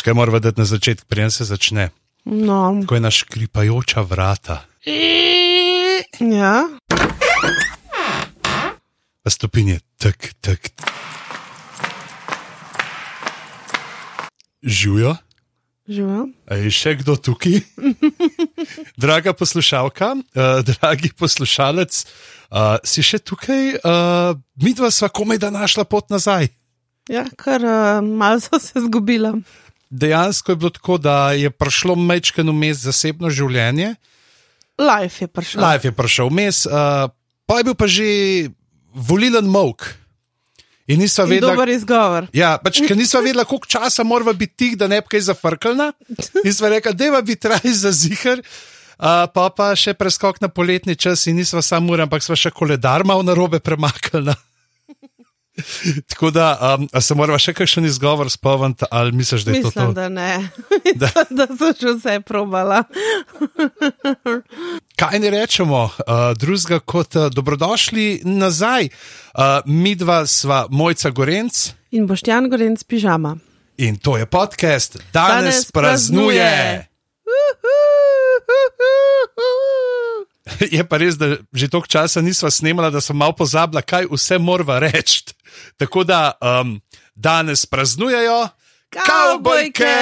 Škaj mora vedeti na začetku, preden se začne. No, Ko je naš kripajoča vrata. ja. Pa stopinje, tak, tak. Živijo, Živijo. je še kdo tukaj? Draga poslušalka, uh, dragi poslušalec, uh, si še tukaj? Uh, Mi dva sva komaj da našla pot nazaj. Ja, kar uh, malo so se zgubila. Dejansko je bilo tako, da je prišlo mečkano vmes zasebno življenje, Life je prišel. life je prišel vmes, uh, pa je bil pa že volilen mok. In In vedela, Dober izgovor. Ja, pač, ker nisva vedela, koliko časa mora biti tih, da ne bi kaj zafrkala. In sva rekla, da je biti raj za zihar. Uh, pa pa še preskok na poletni čas in nisva samo ura, ampak sva še koledar malo na robe premaknila. Tako da, um, se moramo še kakšen izgovor spomniti, ali misliš, da je to Mislim, to? da ne. da. da so že vse probala. Kaj ne rečemo, uh, drugega kot uh, dobrodošli nazaj. Uh, mi dva sva Mojca Gorenc In Boštjan Gorenc pižama. in to je podcast, danes, Danes praznuje. praznuje. Je pa res, da že toliko časa nisva snemala, da sem malo pozabila, kaj vse moramo reči. Tako da um, danes praznujejo kavbojke!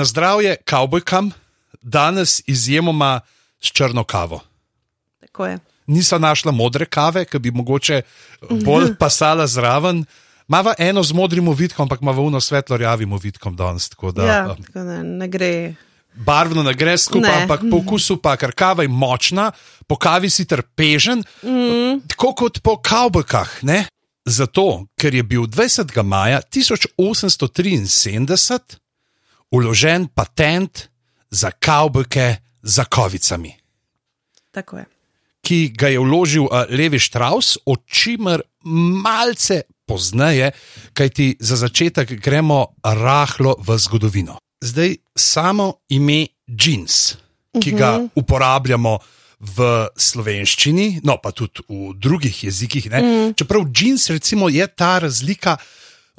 Na zdravje kavbojkam, danes izjemoma s črno kavo. Tako je. Nisem našla modre kave, ki bi mogoče bolj pasala zraven. Mava eno z modrim ovitkom, ampak ima uno svetlo rjavim ovitkom danes. Tako da Ja, um, tako da ne gre. barvno ne gre skupaj, Ne. ampak po okusu pa, ker kava je močna, po kavi si trpežen, mm. tako kot po kavbojkah. Ne? Zato, ker je bil 20. maja 1873 uložen patent za kavbojke za kovicami, Tako je. ki ga je vložil uh, Levi Strauss, o čimer malce pozneje, kajti za začetek gremo rahlo v zgodovino. Zdaj samo ime jeans, ki ga uporabljamo v slovenščini, no pa tudi v drugih jezikih. Ne? Čeprav jeans, recimo, je ta razlika.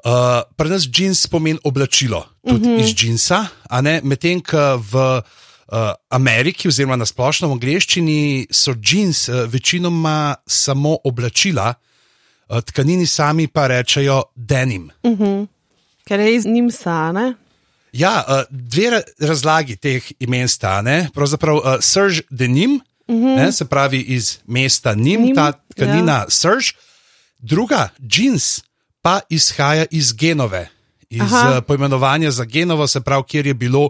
Uh, Pri nas jeans pomeni oblačilo, tudi uh -huh. iz jeansa, a ne medtem, ko v uh, Ameriki, oziroma na splošno v angleščini, so jeans uh, večinoma samo oblačila, uh, tkanini sami pa rečejo denim. Ker je iz njim sane. Ja, uh, dve ra- razlagi teh imen stane. Pravzaprav uh, Serge denim, uh -huh. ne, se pravi iz mesta Nim, Nim, ta tkanina ja. ja. Serge, druga jeans pa izhaja iz Genove, iz Aha. uh, poimenovanja za Genovo, se pravi, kjer je bilo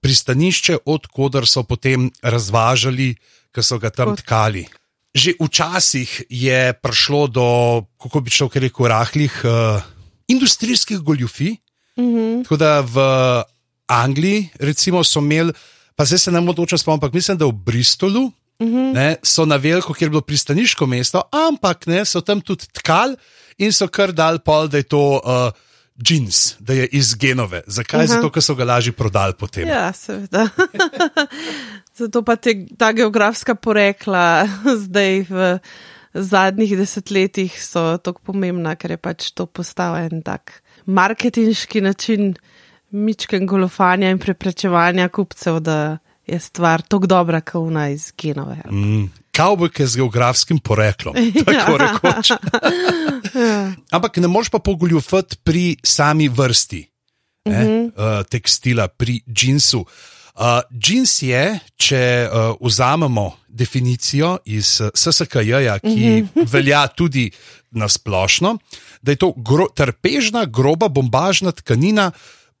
pristanišče, odkudar so potem razvažali, ki so ga tam Kot- tkali. Že včasih je prišlo do, kako bi človek rekel, rahlih uh, industrijskih goljufij. Tako da v Angliji, recimo, so imeli, pa zdaj se ne morem točno spomniti, ampak mislim, da v Bristolu uh -huh. ne, so na veliko, kjer je bilo pristaniško mesto, ampak ne, so tam tudi tkali in so kar dal pol, da je to uh, jeans, da je iz genove. Zakaj? Uh -huh. Zato, ker so ga lažje prodali potem. Ja, seveda. Zato pa te, ta geografska porekla zdaj v zadnjih desetletjih so tako pomembna, ker je pač to postal en tak marketinški način mičken golofanja in preprečevanja kupcev, da je stvar tako dobra, kot una iz genove. Mm, Kavbojke z geografskim poreklom, tako Ja. rekoč. Ampak ne moreš pa pogoljufati pri sami vrsti uh -huh. uh, tekstila, pri džinsu. Uh, džins je, če uh, vzamemo definicijo iz uh, SSKJ, ki uh -huh. velja tudi na splošno, da je to gro, trpežna, groba, bombažna tkanina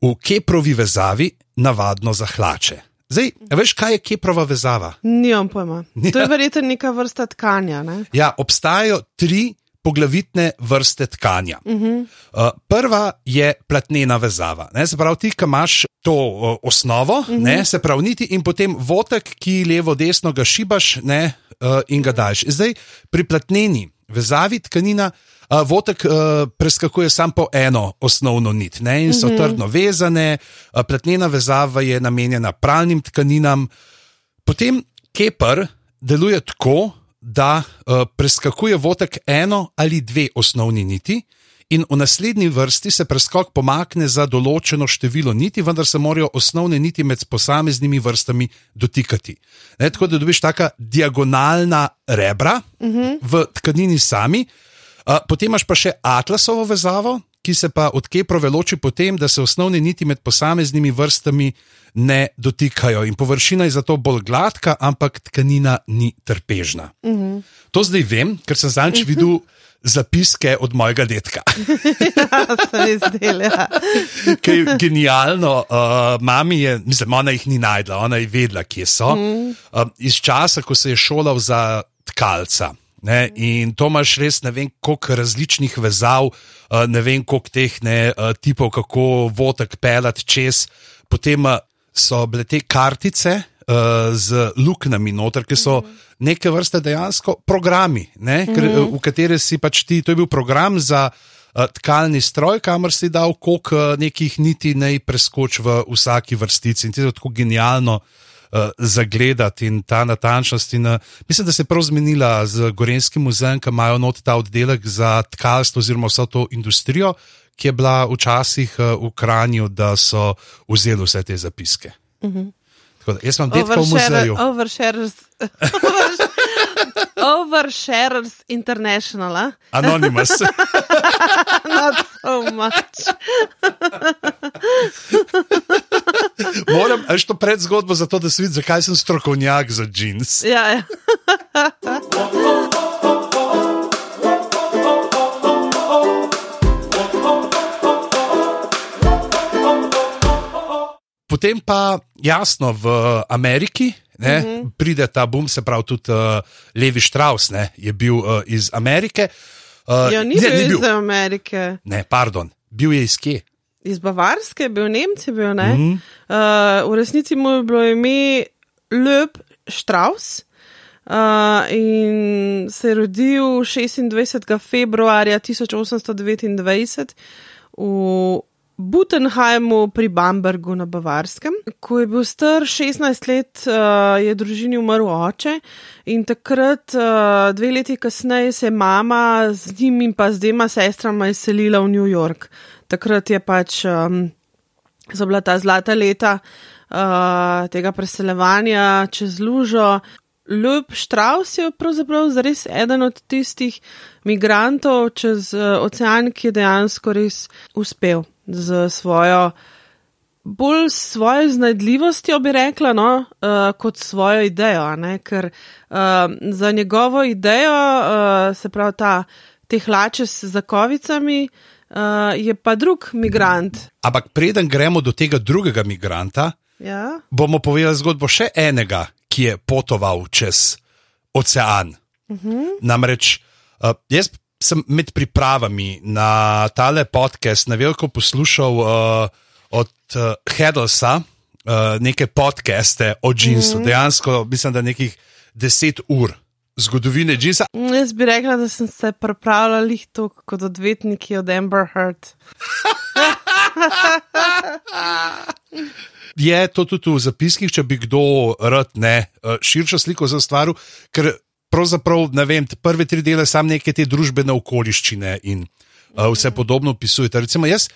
v keprovi vezavi, navadno za hlače. Zdaj, veš, kaj je keprova vezava? Nimam pojma. To je verjetno neka vrsta tkanja. Ne? Ja, obstajajo tri poglavitne vrste tkanja. Uh -huh. uh, prva je platnena vezava. Ne, se pravi, ti, ki imaš to uh, osnovo, uh -huh. ne, se pravi, niti in potem votek, ki levo, desno ga šibaš ne, uh, in ga daš. Zdaj, pri platneni vezavi tkanina. Uh, votek uh, preskakuje samo po eno osnovno nit ne, in so uh -huh. trdno vezane, uh, platnena vezava je namenjena pralnim tkaninam. Potem keper deluje tako, da uh, preskakuje votek eno ali dve osnovni niti, in v naslednji vrsti se preskok pomakne za določeno število niti, vendar se morajo osnovne niti med posameznimi vrstami dotikati. Ne, tako da dobiš taka diagonalna rebra uh -huh. v tkanini sami. Uh, potem imaš pa še atlasovo vezavo, ki se pa od keprove loči potem, da se osnovne niti med posameznimi vrstami ne dotikajo. In površina je zato bolj gladka, ampak tkanina ni trpežna. Uh -huh. To zdaj vem, ker sem zadnjič uh -huh. videl zapiske od mojega detka. ja. Ja. Kaj je genialno, uh, mami je, mislim, ona jih ni najdla, ona je vedela, kje so. Mm. Uh, iz časa, ko se je šolal za tkalca. Ne, in to imaš res ne vem, koliko različnih vezav, uh, ne vem, koliko teh ne, uh, tipov, kako vodek pelati čez. Potem uh, so bile te kartice z luknjami noter, ki so. -hmm neke vrste dejansko programi, ne, ker, mm -hmm. v katere si pač ti, to je bil program za uh, tkalni stroj, kamor si dal koliko uh, nekih niti ne preskoč v vsaki vrstici in ti je tako genialno. Uh, zagledati in ta natančnost. In, uh, mislim, da se je prav zmenila z Gorenskim muzejem, ki imajo not ta oddelek za tkalstvo, oziroma vso to industrijo, ki je bila včasih uh, v Kranju, da so vzeli vse te zapiske. Uh -huh. Da, jaz sem detka v muzeju. Overshares. Overshares International. A? Anonymous. Not so much. Moram, až to pred zgodbo, zato da se vidi, zakaj sem strokovnjak za jeans. Ja, ja. Potem pa jasno v Ameriki ne, mhm. -huh. pride ta boom, se pravi tudi uh, Levi Strauss ne, je bil uh, iz Amerike. Uh, ja, ni, ne, bil ni bil iz Amerike. Ne, pardon, bil je iz kje? Iz Bavarske, bil Nemci, bil ne. -huh. uh, v resnici mu je bilo ime Lep Strauss. Uh, in se je rodil 26. februarja 1829 v Butenheimu pri Bambergu na Bavarskem. Ko je bil star 16 let, uh, je družini umrl oče in takrat, uh, dve leti kasneje, se je mama z njim in pa z dvema sestrama izselila v New York. Takrat je pač um, bila ta zlata leta uh, tega preseljevanja čez lužo. Ljub Štraus je pravzaprav res eden od tistih migrantov čez uh, ocean, ki je dejansko res uspel z svojo, bolj svojo iznajdljivostjo, bi rekla, no, uh, kot svojo idejo. Ne? Ker uh, za njegovo idejo, uh, se pravi, ta, te hlače s zakovicami, uh, je pa drug migrant. Ampak preden gremo do tega drugega migranta, ja? bomo povedali zgodbo še enega, ki je potoval čez ocean. Uh mhm. -huh. Namreč uh, jaz sem med pripravami na tale podcast na veliko poslušal uh, od uh, Hedlsa uh, neke podcaste o džinsu. Mm -hmm. Dejansko mislim, da nekih deset ur. Zgodovine džinsa. Jaz bi rekla, da sem se pripravljala jih tako kot odvetniki od Amber Heard. Je to tudi v zapiskih, če bi kdo rad ne širšo sliko za stvar, ker pravzaprav, ne vem, prve tri dele sam neke te družbene okoliščine in uh, vse podobno opisujete. Recimo, jaz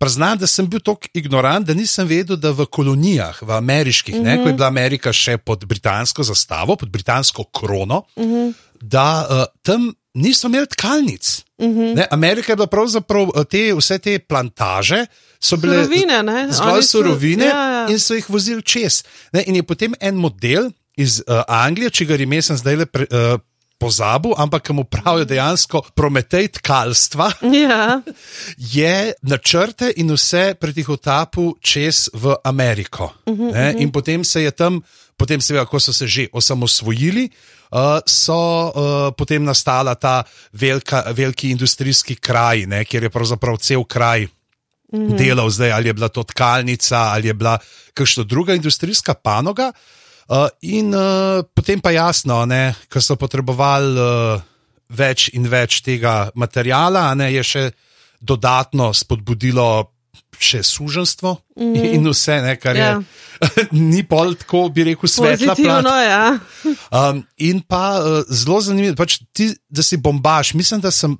priznam, da sem bil tako ignorant, da nisem vedel, da v kolonijah, v ameriških, uh -huh. ne, ko je bila Amerika še pod britansko zastavo, pod britansko krono, uh -huh. da uh, tam niso imeli tkalnic. Uh -huh. ne, Amerika je bila pravzaprav te, vse te plantaže. So bile zgolj surovine ja, ja. in so jih vozili čez. Ne, in je potem en model, iz uh, Anglije, če ga ime sem zdaj le pre, uh, pozabil, ampak mu pravijo dejansko Prometej tkalstva. Ja. Je načrte in vse pretihotapu čez v Ameriko. Uh -huh, uh -huh. In potem se je tam, potem seveda, ko so se že osamosvojili. Uh, so uh, potem nastala ta velika, veliki industrijski kraj, ne, kjer je pravzaprav cel kraj mm -hmm. delal zdaj, ali je bila to tkalnica, ali je bila kakšna druga industrijska panoga. Uh, in uh, potem pa jasno, ker so potrebovali uh, več in več tega materijala, ne, je še dodatno spodbudilo še suženstvo mm in vse, ne, kar ja. je. Ni pol tako, bi rekel, svetla plat. Ja. um, in pa uh, zelo zanimivo, pač ti, da si bombaš. Mislim, da sem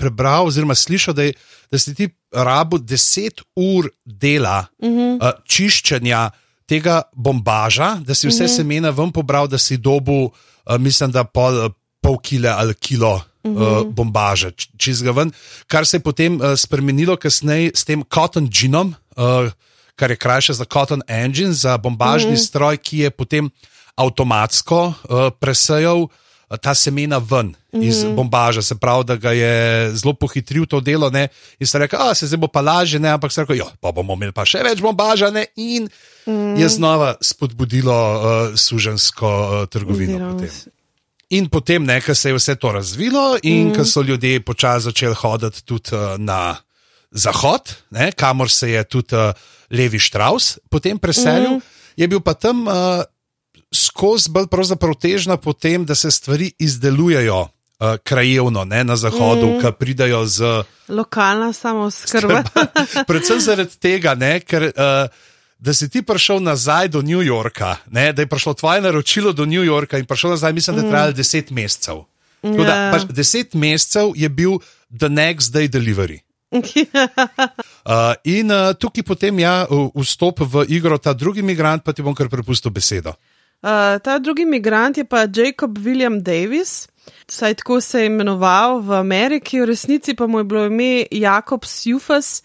prebral oziroma slišal, da, je, da si ti rabo deset ur dela mm -hmm. uh, čiščenja tega bombaža, da si vse mm -hmm. semena ven pobral, da si dobu, uh, mislim, da pol, pol kile ali kilo. Uh, bombaže, čez ga ven, kar se je potem uh, spremenilo kasneje s tem Cotton Ginom, uh, kar je krajše za Cotton Engine, za bombažni mm -hmm. stroj, ki je potem avtomatsko uh, presejal uh, ta semena ven mm -hmm. iz bombaža, se pravi, da ga je zelo pohitril to delo. Ne? In se reče, da se zdaj bo pa lažje, ne? ampak se reče, pa bomo imeli pa še več bombaža. Ne? In mm -hmm. je znova spodbudilo uh, sužensko uh, trgovino. Potem. In potem, ko se je vse to razvilo, in mm. ko so ljudje počasi začeli hoditi tudi uh, na zahod, ne, kamor se je tudi uh, Levi Štraus potem preselil, mm. je bil pa tam uh, skozi bolj težna po tem, da se stvari izdelujejo uh, krajevno, ne na zahodu, mm. ki pridajo z. Lokalna samozkrba. Predvsem zaradi tega, ne, ker. Uh, Da si ti prišel nazaj do New Yorka, ne, da je prišlo tvoje naročilo do New Yorka in prišel nazaj, mislim, da je trajalo mm. deset mesecev. Yeah. Da, ja. pač deset mesecev je bil the next day delivery. uh, in uh, tukaj potem ja, vstop v igro ta drugi imigrant, pa ti bom kar prepustil besedo. Uh, ta drugi imigrant je pa Jacob William Davis, saj tako se je imenoval v Ameriki, v resnici pa mu je bilo ime Jakob Sufas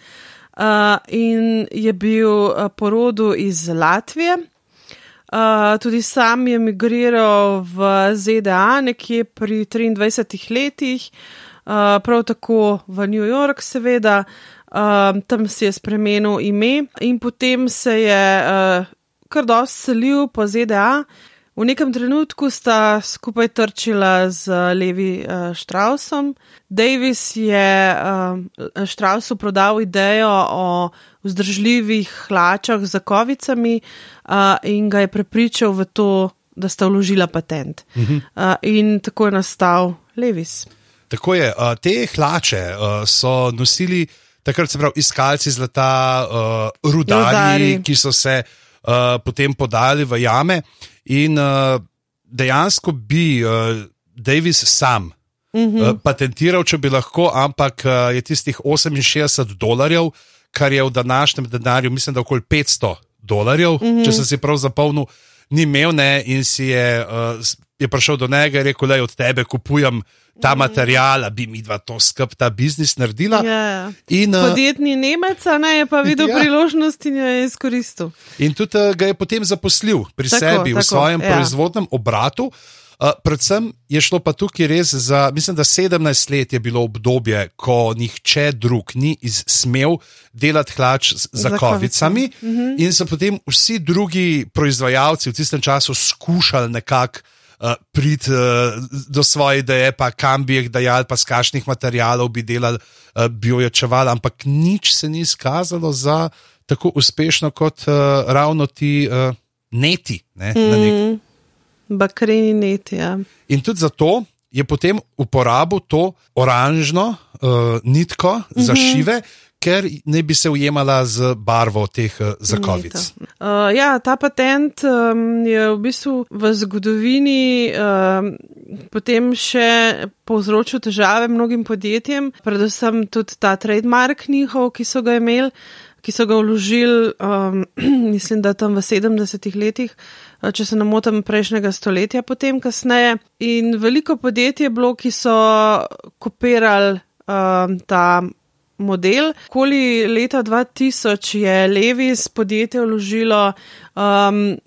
uh, in je bil uh, porodu iz Latvije. Uh, tudi sam je emigriral v ZDA nekje pri 23 letih, uh, prav tako v New York, seveda. Uh, tam si je spremenil ime in potem se je uh, kar dosti selil po ZDA. V nekem trenutku sta skupaj trčila z Levi uh, Štrausom. Davis je uh, Štrausu prodal idejo o vzdržljivih hlačah z kovicami uh, in ga je prepričal v to, da sta vložila patent. Uh -huh. uh, in tako je nastal Levis. Tako je. Uh, te hlače uh, so nosili takrat, se pravi, iskalci zlata, uh, rudari, rudari, ki so se. Uh, potem podali v jame. In uh, dejansko bi uh, Davis sam uh -huh. uh, patentiral, če bi lahko, ampak uh, je tistih 68 dolarjev, kar je v današnjem denarju, mislim, da okoli 500 dolarjev, uh -huh. če sem si prav zapolnil, ni imel ne in si je, uh, je prišel do njega in rekel: Le od tebe kupujem ta material, da bi mi dva to skup, ta biznis naredila. Ja, ja. in, uh, Podjetni Nemec, ne je pa videl ja. priložnost in jo je izkoristil. In tudi uh, ga je potem zaposlil pri tako, sebi tako, v svojem ja. proizvodnem obratu. Uh, predvsem je šlo pa tukaj res za, mislim, da 17 let je bilo obdobje, ko nihče drug ni smel delati hlač z zakovicami, uh -huh. in so potem vsi drugi proizvajalci v tistem času skušali nekako uh, priti uh, do svoje ideje, pa kam bi jih dajali, pa z kakšnih materijalov bi delali, uh, bi ojačevali, ampak nič se ni izkazalo za tako uspešno kot uh, ravno ti uh, neti. Ne, mm, Bakreni neti. Ja. In tudi zato je potem uporabil to oranžno uh, nitko mm -hmm. za šive ker ne bi se ujemala z barvo teh uh, zakovic. Uh, ja, ta patent um, je v bistvu v zgodovini um, potem še povzročil težave mnogim podjetjem, predvsem tudi ta trademark njihov, ki so ga imeli. Ki so ga vložili, um, mislim, da tam v 70-ih letih, uh, če se ne motim, prejšnjega stoletja, potem kasneje. In veliko podjetij je bilo, ki so kopirali um, ta model. Koli leta 2000 je Levis podjetje vložilo um,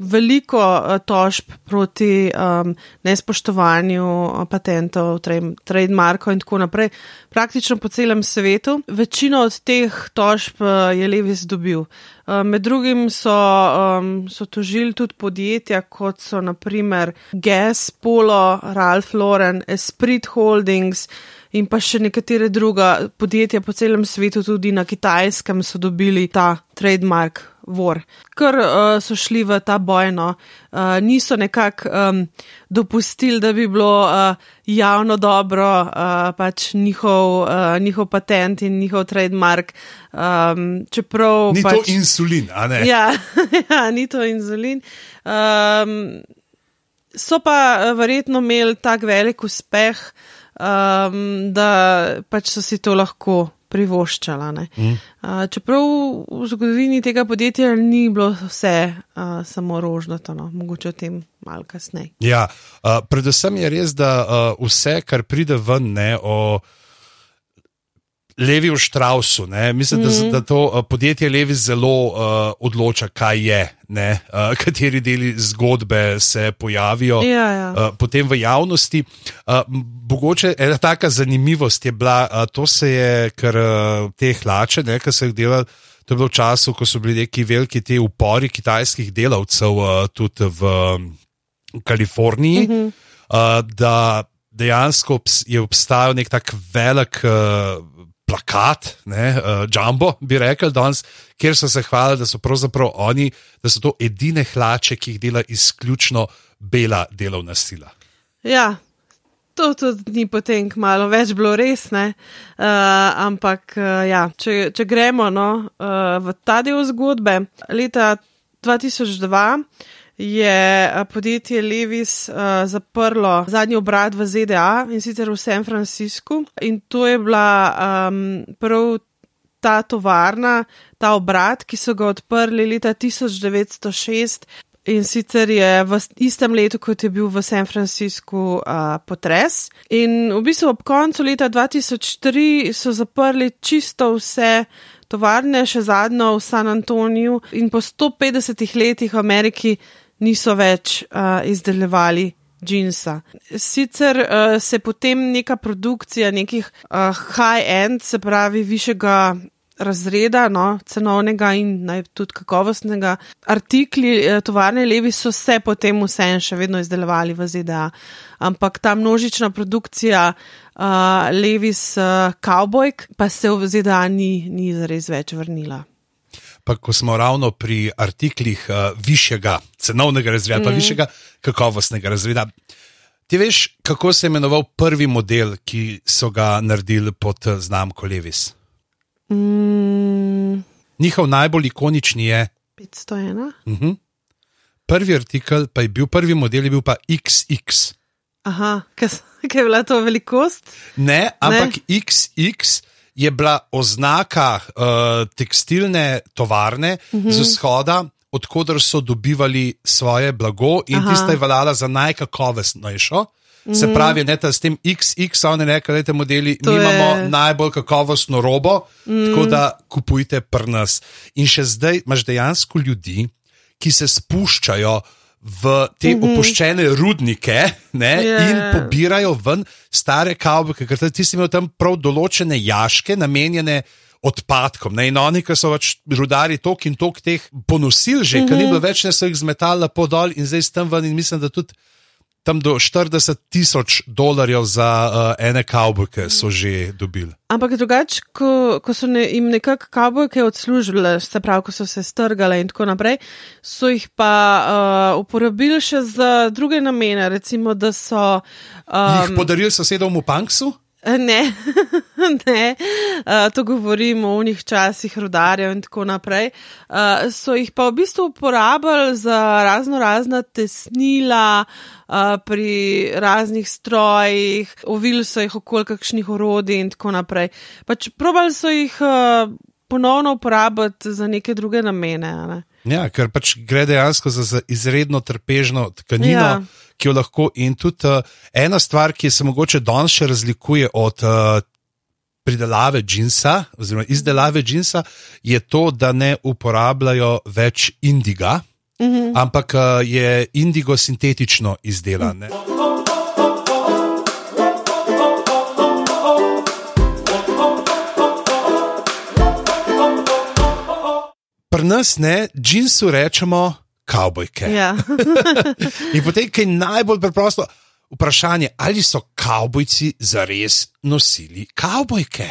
veliko uh, tožb proti um, nespoštovanju uh, patentov, trademarkov in tako naprej, praktično po celem svetu. Večino od teh tožb uh, je Levis dobil. Uh, med drugim so, um, so tožili tudi podjetja, kot so naprimer Gas, Polo, Ralph Lauren, Esprit Holdings in pa še nekatere druga podjetja po celem svetu, tudi na kitajskem, so dobili ta trademark vor, ker uh, so šli v ta bojno, uh, niso nekako um, dopustili, da bi bilo uh, javno dobro, uh, pač njihov, uh, njihov patent in njihov trademark. Um, čeprav, ni pač, to insulin, a ne? Ja, ja ni to insulin. Um, so pa verjetno imeli tak velik uspeh um, da pač so si to lahko privoščala. Mm. Uh, čeprav v zgodovini tega podjetja ni bilo vse uh, samo rožnato, no? mogoče o tem malo kasneje. Ja, uh, predvsem je res, da uh, vse, kar pride ven, ne o. Levi v Štrausu. Mislim, mm -hmm. da, da to uh, podjetje Levi zelo uh, odloča, kaj je, uh, kateri deli zgodbe se pojavijo ja, ja. Uh, potem v javnosti. Uh, mogoče ena taka zanimivost je bila, uh, to se je, ker uh, te hlače, ki so jih delali. To je bilo v času, ko so bili neki veliki ti upori kitajskih delavcev, uh, tudi v um, Kaliforniji, mm -hmm. uh, da dejansko je obstajal nek tak velik. Uh, plakat, ne, uh, Jumbo, bi rekel danes, kjer so se hvalili, da so pravzaprav oni, da so to edine hlače, ki jih dela izključno bela delovna sila. Ja. To tudi ni potem malo več bilo res, uh, ampak uh, ja, če, če gremo no, uh, v ta del zgodbe, leta 2002 je eh, podjetje Levis uh, zaprlo zadnji obrat v ZDA in sicer v San Franciscu. In to je bila um, prav ta tovarna, ta obrat, ki so ga odprli leta 1906. In sicer je v istem letu, kot je bil v San Franciscu uh, potres. In v bistvu ob koncu leta 2003 so zaprli čisto vse tovarne, še zadnjo v San Antoniju. In po 150 letih v Ameriki niso več uh, izdelovali džinsa. Sicer uh, se potem neka produkcija nekih uh, high-end, se pravi višjega razreda, no, cenovnega in naj tudi kakovostnega, artikli uh, tovarne Levi so se potem vse en še vedno izdelovali v ZDA. Ampak ta množična produkcija uh, Levis uh, Cowboy pa se v ZDA ni, ni zares več vrnila pa ko smo ravno pri artiklih uh, višjega cenovnega razreda, mm. pa višjega kakovostnega razreda. Ti veš, kako se je imenoval prvi model, ki so ga naredili pod eh, znamko Levis? Mm. Njihov najbolj ikonični je 501. Uh -huh. Prvi artikel, pa je bil prvi model, je bil pa XX. Aha, kaj je bila to velikost? Ne, ampak ne? XX je bila oznaka uh, tekstilne tovarne uh -huh. z mhm. vzhoda, odkudar so dobivali svoje blago in Aha. tista je veljala za najkakovostnejšo. Se mhm. pravi, ne, s tem XX, oni rekajo, da modeli to imamo je... najbolj kakovostno robo, mm. tako da kupujte pri nas. In še zdaj imaš dejansko ljudi, ki se spuščajo v te mm -hmm. opuščene rudnike ne, yeah. in pobirajo ven stare kavbojke, ker ti si imel tam prav določene jaške, namenjene odpadkom. Ne, in oni, ki so pač rudari tok in tok teh ponosil, že mm -hmm. ker ni mhm. bilo več, ne so jih zmetali po dol in zdaj sem ven in mislim, da tudi tam do 40 tisoč dolarjev za uh, ene kavbojke so že dobili. Ampak drugače, ko, ko so ne, jim nekako kavbojke odslužile, se pravi, ko so se strgale in tako naprej, so jih pa uh, uporabili še za druge namene, recimo, da so. Um, jih podarili sosedom v Panksu? Ne, ne, uh, to govorimo o njih časih rodarjev in tako naprej. Uh, so jih pa v bistvu uporabljali za razno razna tesnila uh, pri raznih strojih, ovili so jih okoli kakšnih orodij in tako naprej. Pač probali so jih uh, ponovno uporabljati za neke druge namene. Ne? Ja, ker pač gre dejansko za, za izredno trpežno tkanino. Ja ki jo lahko. In tudi uh, ena stvar, ki se mogoče danes še razlikuje od uh, pridelave džinsa, oziroma izdelave džinsa, je to, da ne uporabljajo več indiga. uh -huh. ampak uh, je indigo sintetično izdelan. Ne? Pri nas, ne, džinsu rečemo kavbojke. Ja. In potem, kaj najbolj preprosto vprašanje, ali so kavbojci zares nosili kavbojke?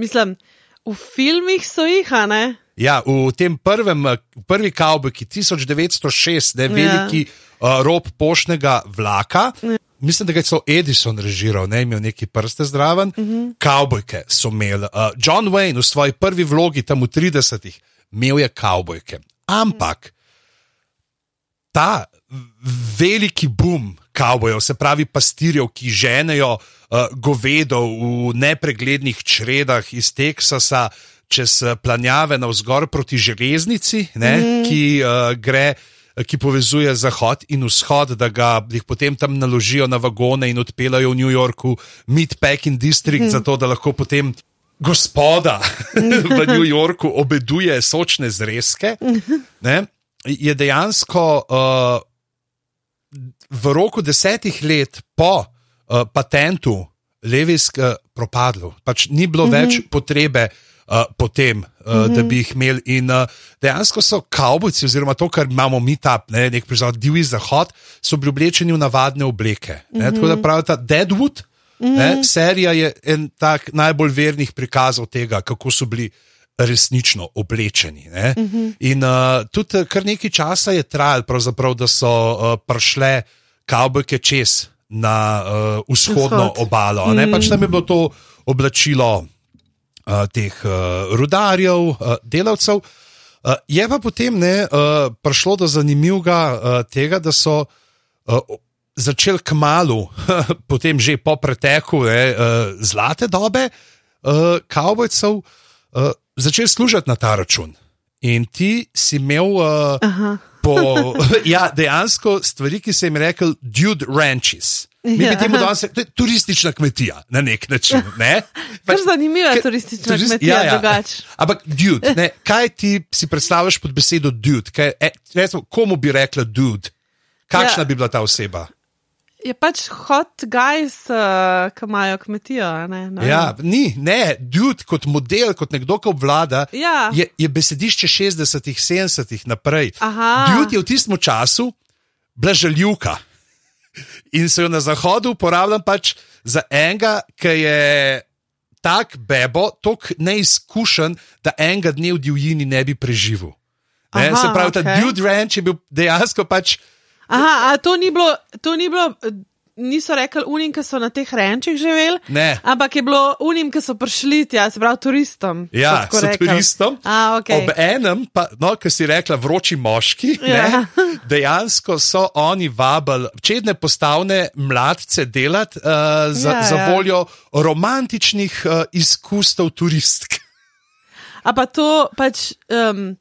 Mislim, v filmih so jih, a ne? Ja, v tem prvem, prvi kavbojki 1906, ne, veliki uh, rob poštnega vlaka. Mislim, da je celo Edison režiral, ne imel neki prste zraven. Uh -huh. Kavbojke so imeli. Uh, John Wayne v svoji prvi vlogi, tam v 30-ih, imel je kavbojke. Ampak ta veliki boom kavbojev, se pravi pastirjev, ki ženejo uh, govedo v nepreglednih čredah iz Teksasa čez planjave navzgor proti železnici, ne, mm. ki uh, gre. Ki povezuje zahod in vzhod, da ga jih potem tam naložijo na vagone in odpeljajo v New Yorku, Meatpacking District, mm. zato da lahko potem gospoda v New Yorku obeduje sočne zrezke. Ne, je dejansko uh, v roku desetih let po uh, patentu Levisk uh, propadlo. Pač ni bilo mm -hmm. več potrebe uh, po tem, uh, mm -hmm. da bi jih imeli. In uh, dejansko so kavbojci, oziroma to, kar imamo mi tam, ne, nek prizor, divji zahod, so bili oblečeni v navadne obleke. Ne, mm -hmm. Tako da pravi ta Deadwood. Mm -hmm. ne, serija je en tak najbolj vernih prikazov tega, kako so bili resnično oblečeni. Uh Mhm. -huh. In uh, tudi kar nekaj časa je trajalo, da so uh, prišle kavbojke čez na uh, vzhodno Vzhod. obalo. Uh -huh. pač tam je bilo to oblačilo uh, teh uh, rudarjev, uh, delavcev. Uh, je pa potem ne, uh, prišlo do zanimivega uh, tega, da so uh, začeli k malu, potem že po preteku ne, uh, zlate dobe uh, kavbojcev, uh, začeli služiti na ta račun. In ti si imel uh, po, ja, dejansko stvari, ki se jim rekel, dude ranches. Mi bi Ja. temu danes rekli, to je turistična kmetija na nek način. Ne? Pač- zanimiva Ker- turistična turist- kmetija, ja, ja. drugače. Ampak, dude, ne, kaj ti si predstavljaš pod besedo dude? Kaj, e, recimo, komu bi rekla dude? Kakšna Ja. bi bila ta oseba? Je pač hot guys, uh, ki imajo kmetijo. Ne? Vem. Ja, ni, ne, dude kot model, kot nekdo, ki obvlada, Ja. je, je besedišče 60-ih, 70-ih naprej. Aha. Dude je v tistem času bila žaljivka. In se jo na zahodu uporabljam pač za enega, ki je tak bebo, tako neizkušen, da enega dne v divjini ne bi preživel. Ne, Aha, se pravi, ta okej. Dude Ranch je bil dejansko pač. Aha, a to ni bilo, to ni bilo, niso rekli unim, ki so na teh renčih živeli, Ne. ampak je bilo unim, ki so prišli tja, se pravi turistom. Ja, so rekli. turistom. A, okay. Ob enem, pa, no, ki si rekla, vroči moški, Ja. ne, dejansko so oni vabili čedne postavne mladce delati uh, za, Ja, za ja. voljo romantičnih uh, izkustev turistk. A pa to pač. Um,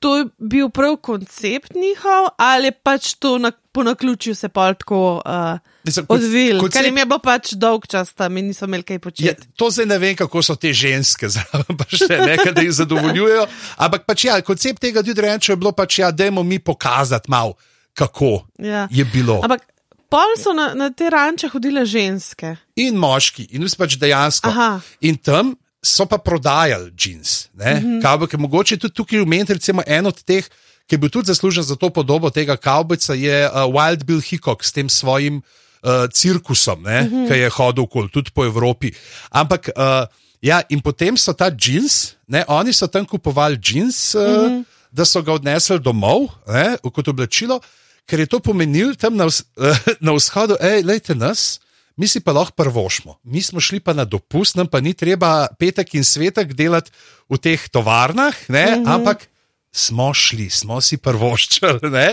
To je bil prav koncept njihov, ali pač to na, po naključju se pol tako uh, Mislim, kon- odvil, koncept- ker jim je bilo pač dolg čas tam in niso imeli kaj Ja, početi. to zdaj ne vem, kako so te ženske, zraven pa še nekaj, da jih zadovoljujejo. Ampak pač ja, koncept tega Dude Rancha je bilo pač, ja, dajmo mi pokazati malo, kako Ja. je bilo. Ampak pol so na, na te ranče hodile ženske. in moški, in vsi pač dejansko. Aha. In tam so pa prodajali jeans. Mm -hmm. Kavbojke, mogoče tudi tukaj umeniti, recimo, en od teh, ki je bil tudi zaslužen za to podobo tega kavbojca, je uh, Wild Bill Hickok s tem svojim uh, cirkusom, mm -hmm. ki je hodil okoli, tudi po Evropi. Ampak. Uh, Ja, in potem so ta jeans, ne, oni so tam kupovali jeans, uh, mm -hmm. da so ga odnesli domov, ne, kot oblačilo, ker je to pomenilo tam na, vz, uh, na vzhodu, hej, lejte nas, mi si pa lahko prvošmo. Mi smo šli pa na dopust, nam pa ni treba petek in svetek delati v teh tovarnah, ne, mm -hmm. ampak smo šli, smo si prvoščili. Ne,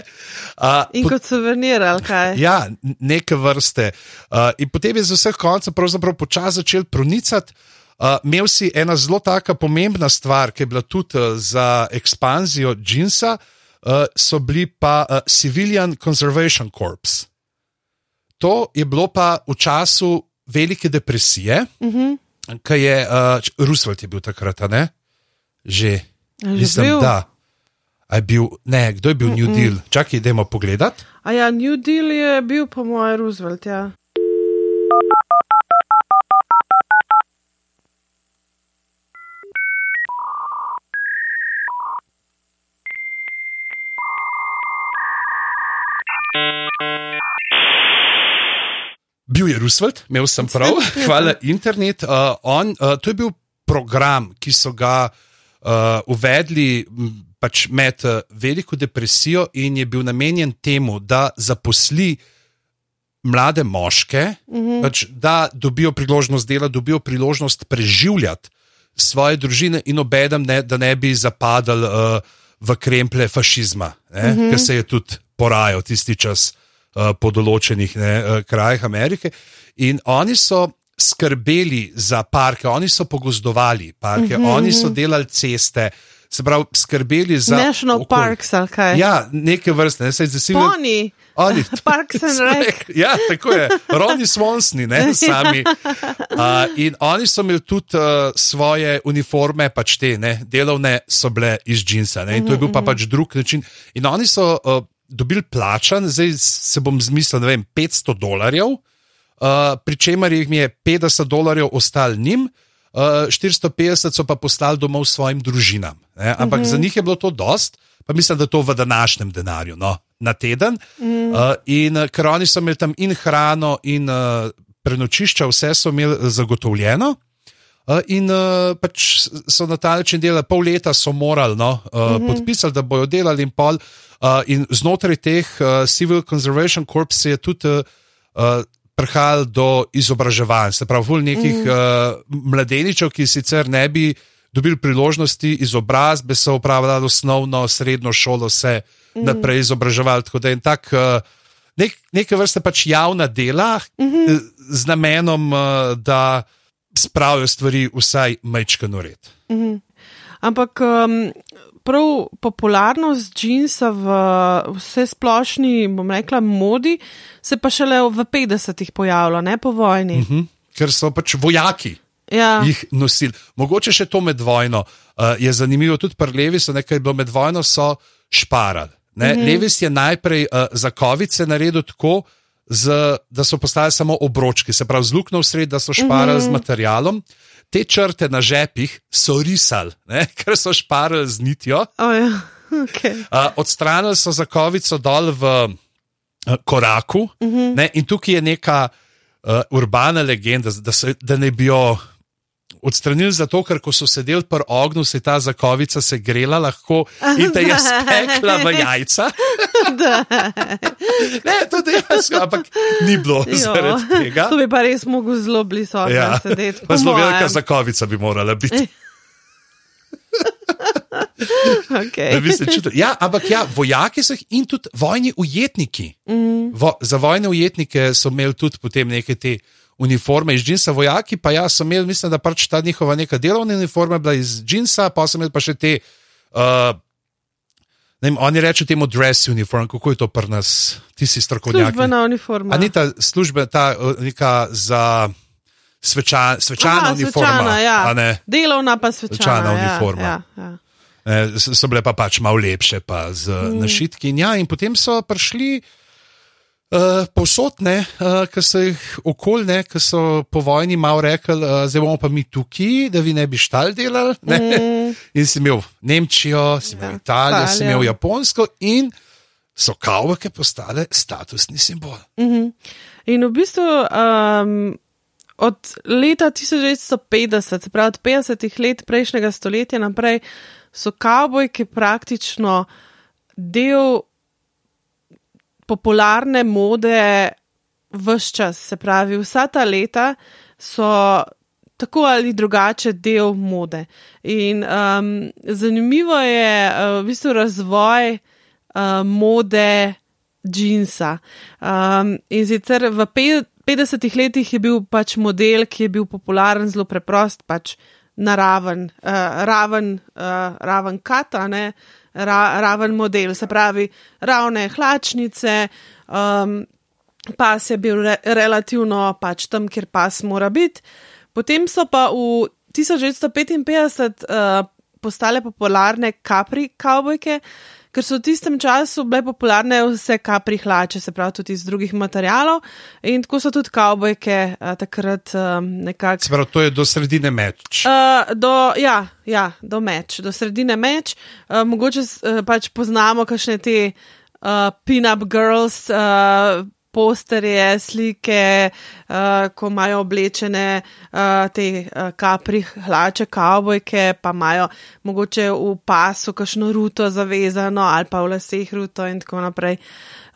uh, In kot suvenir, ali kaj. Ja, neke vrste. Uh, in potem je z vseh koncev pravzaprav počasi začel pronicati. Uh, imel si ena zelo taka pomembna stvar, ki je bila tudi uh, za ekspanzijo Džinsa, uh, so bili pa uh, Civilian Conservation Corps. To je bilo pa v času velike depresije, uh -huh. ki je uh, Roosevelt je bil takrat, ne? Že. Že bil? da. Je bil, ne, kdo je bil New Deal? Čakaj, idemo pogledat. A ja, New Deal je bil, po mojem, Roosevelt. Ja. Bil je Roosevelt, imel sem prav, hvala internet. Uh, on, uh, to je bil program, ki so ga uh, uvedli pač med uh, veliko depresijo in je bil namenjen temu, da zaposli mlade moške, mm -hmm. pač, da dobijo priložnost dela, dobijo priložnost preživljati svoje družine in obedem, ne, da ne bi zapadali uh, v kremple fašizma, mm -hmm. ki se je tudi porajal tisti čas. Uh, po določenih ne, uh, krajih Amerike. In oni so skrbeli za parke, oni so pogozdovali parke, mm -hmm. oni so delali ceste, se pravi, skrbeli za. National okolje. Parks, ali kaj? Ja, neke vrste, ne se zdaj Oni. Oni, Parks and Rec. Ja, tako je, Roni Svonsni, ne sami. Uh, in oni so imeli tudi uh, svoje uniforme, pač te, ne, delovne so bile iz džinsa, ne, in to je bil pa pač drug način. In oni so uh, dobili plačan, zdaj se bom zmislil, ne vem, 500 dolarjev, uh, pri čemer jih je 50 dolarjev ostal njim. Uh, 450 so pa poslali domov svojim družinam. Ne? Ampak uh -huh. za njih je bilo to dost, pa mislim, da to v današnjem denarju, no, na teden. Uh -huh. uh, in ker oni so imeli tam in hrano, in uh, prenočišča, vse so imeli zagotovljeno. Uh, in uh, pač so na ta način delali, pol leta so morali no, uh, uh -huh. podpisati, da bodo delali, in pol. Uh, in znotraj teh uh, Civil Conservation Corps je tudi uh, uh, prihajalo do izobraževanj, se pravi, v nekih mm. uh, mladeničev, ki sicer ne bi dobili priložnosti izobrazbe, so upravljali osnovno, srednjo šolo, se mm. naprej izobraževali. Tako da je tak. Uh, Nek, neke vrste pač javna dela mm -hmm. z namenom, da spravijo stvari vsaj majčkano red. Mm -hmm. Ampak um, prav popularnost džinsa v vse splošni, bom rekla, modi, se pa šele v 50-ih pojavlja, ne po vojni. Uh -huh. Ker so pač vojaki. Ja. Jih nosili. Mogoče še to med vojno. Uh, je zanimivo, tudi pri Levi so nekaj bilo med vojno, so šparali. Mm -hmm. Levis je najprej uh, za kovice naredil tako, z, da so postali samo obročki, se pravi, zluknil sred, da so šparali mm -hmm. z materialom te črte na žepih so risali, ne? ker so šparili z nitjo. Oh, ja. okay. uh, odstranili so zakovico dol v uh, koraku, uh mhm. -huh. in tukaj je neka uh, urbana legenda, da, se, da ne bi jo odstranili zato, ker ko so sedeli pri ognju, se je ta zakovica se grela lahko in te je spekla v jajca. ne, to je dejansko, ampak ni bilo zaradi tega. To bi pa res mogel zelo blizu ja. sedeti. Zelo velika zakovica bi morala biti. okay. ja, ampak ja, vojaki so in tudi vojni ujetniki. Mm. Vo, za vojne ujetnike so imeli tudi potem neke te uniforme iz džinsa, vojaki pa ja, so imeli, mislim, da pač ta njihova neka delovna uniforma bila iz džinsa, pa so imeli pa še te. Uh, Ne, oni rečejo temu dress uniform, kako je to pri nas, ti si strokovnjak. Službena uniforma. A ni ta služba, ta neka za sveča, svečana Aha, uniforma? Svečana, ja. Delovna pa svečana, svečana ja, uniforma. Ja, ja. Ne, so bile pa pač malo lepše, pa z mm. našitki. In, ja, in potem so prišli. Uh, Posodne, uh, ki so jih okoljne, ki so po vojni malo rekli, uh, zdaj bomo pa mi tukaj, da vi ne bi štal delali. Mm. In si imel Nemčijo, si imel ja, Italijo, si imel Japonsko in so kavke postale statusni simbol. Mm -hmm. In v bistvu um, od leta 1950, se pravi od 50 let prejšnjega stoletja naprej, so kavbojke praktično del popularne mode vse čas. Se pravi, vsa ta leta so tako ali drugače del mode. In um, zanimivo je uh, v bistvu razvoj uh, mode džinsa. Um, in sicer v 50-ih letih je bil pač model, ki je bil popularen, zelo preprost, pač naraven, uh, raven, uh, raven kata, ne ra, raven model, se pravi, ravne hlačnice, um, pas je bil re, relativno pač tam, kjer pas mora biti. Potem so pa v 1955 uh, postale popularne kapri kavbojke, ker so v tistem času bile popularne vse kapri hlače, se pravi tudi iz drugih materialov in tako so tudi kavbojke uh, takrat um, nekako. Se pravi, to je do sredine meč. Uh, do, ja, ja, do meč, do sredine meč. Uh, mogoče uh, pač poznamo kakšne te uh, pin-up girls. Uh, posterje, slike, uh, ko imajo oblečene uh, te uh, kapri, hlače, kavbojke, pa imajo mogoče v pasu kakšno ruto zavezano ali pa v laseh ruto in tako naprej.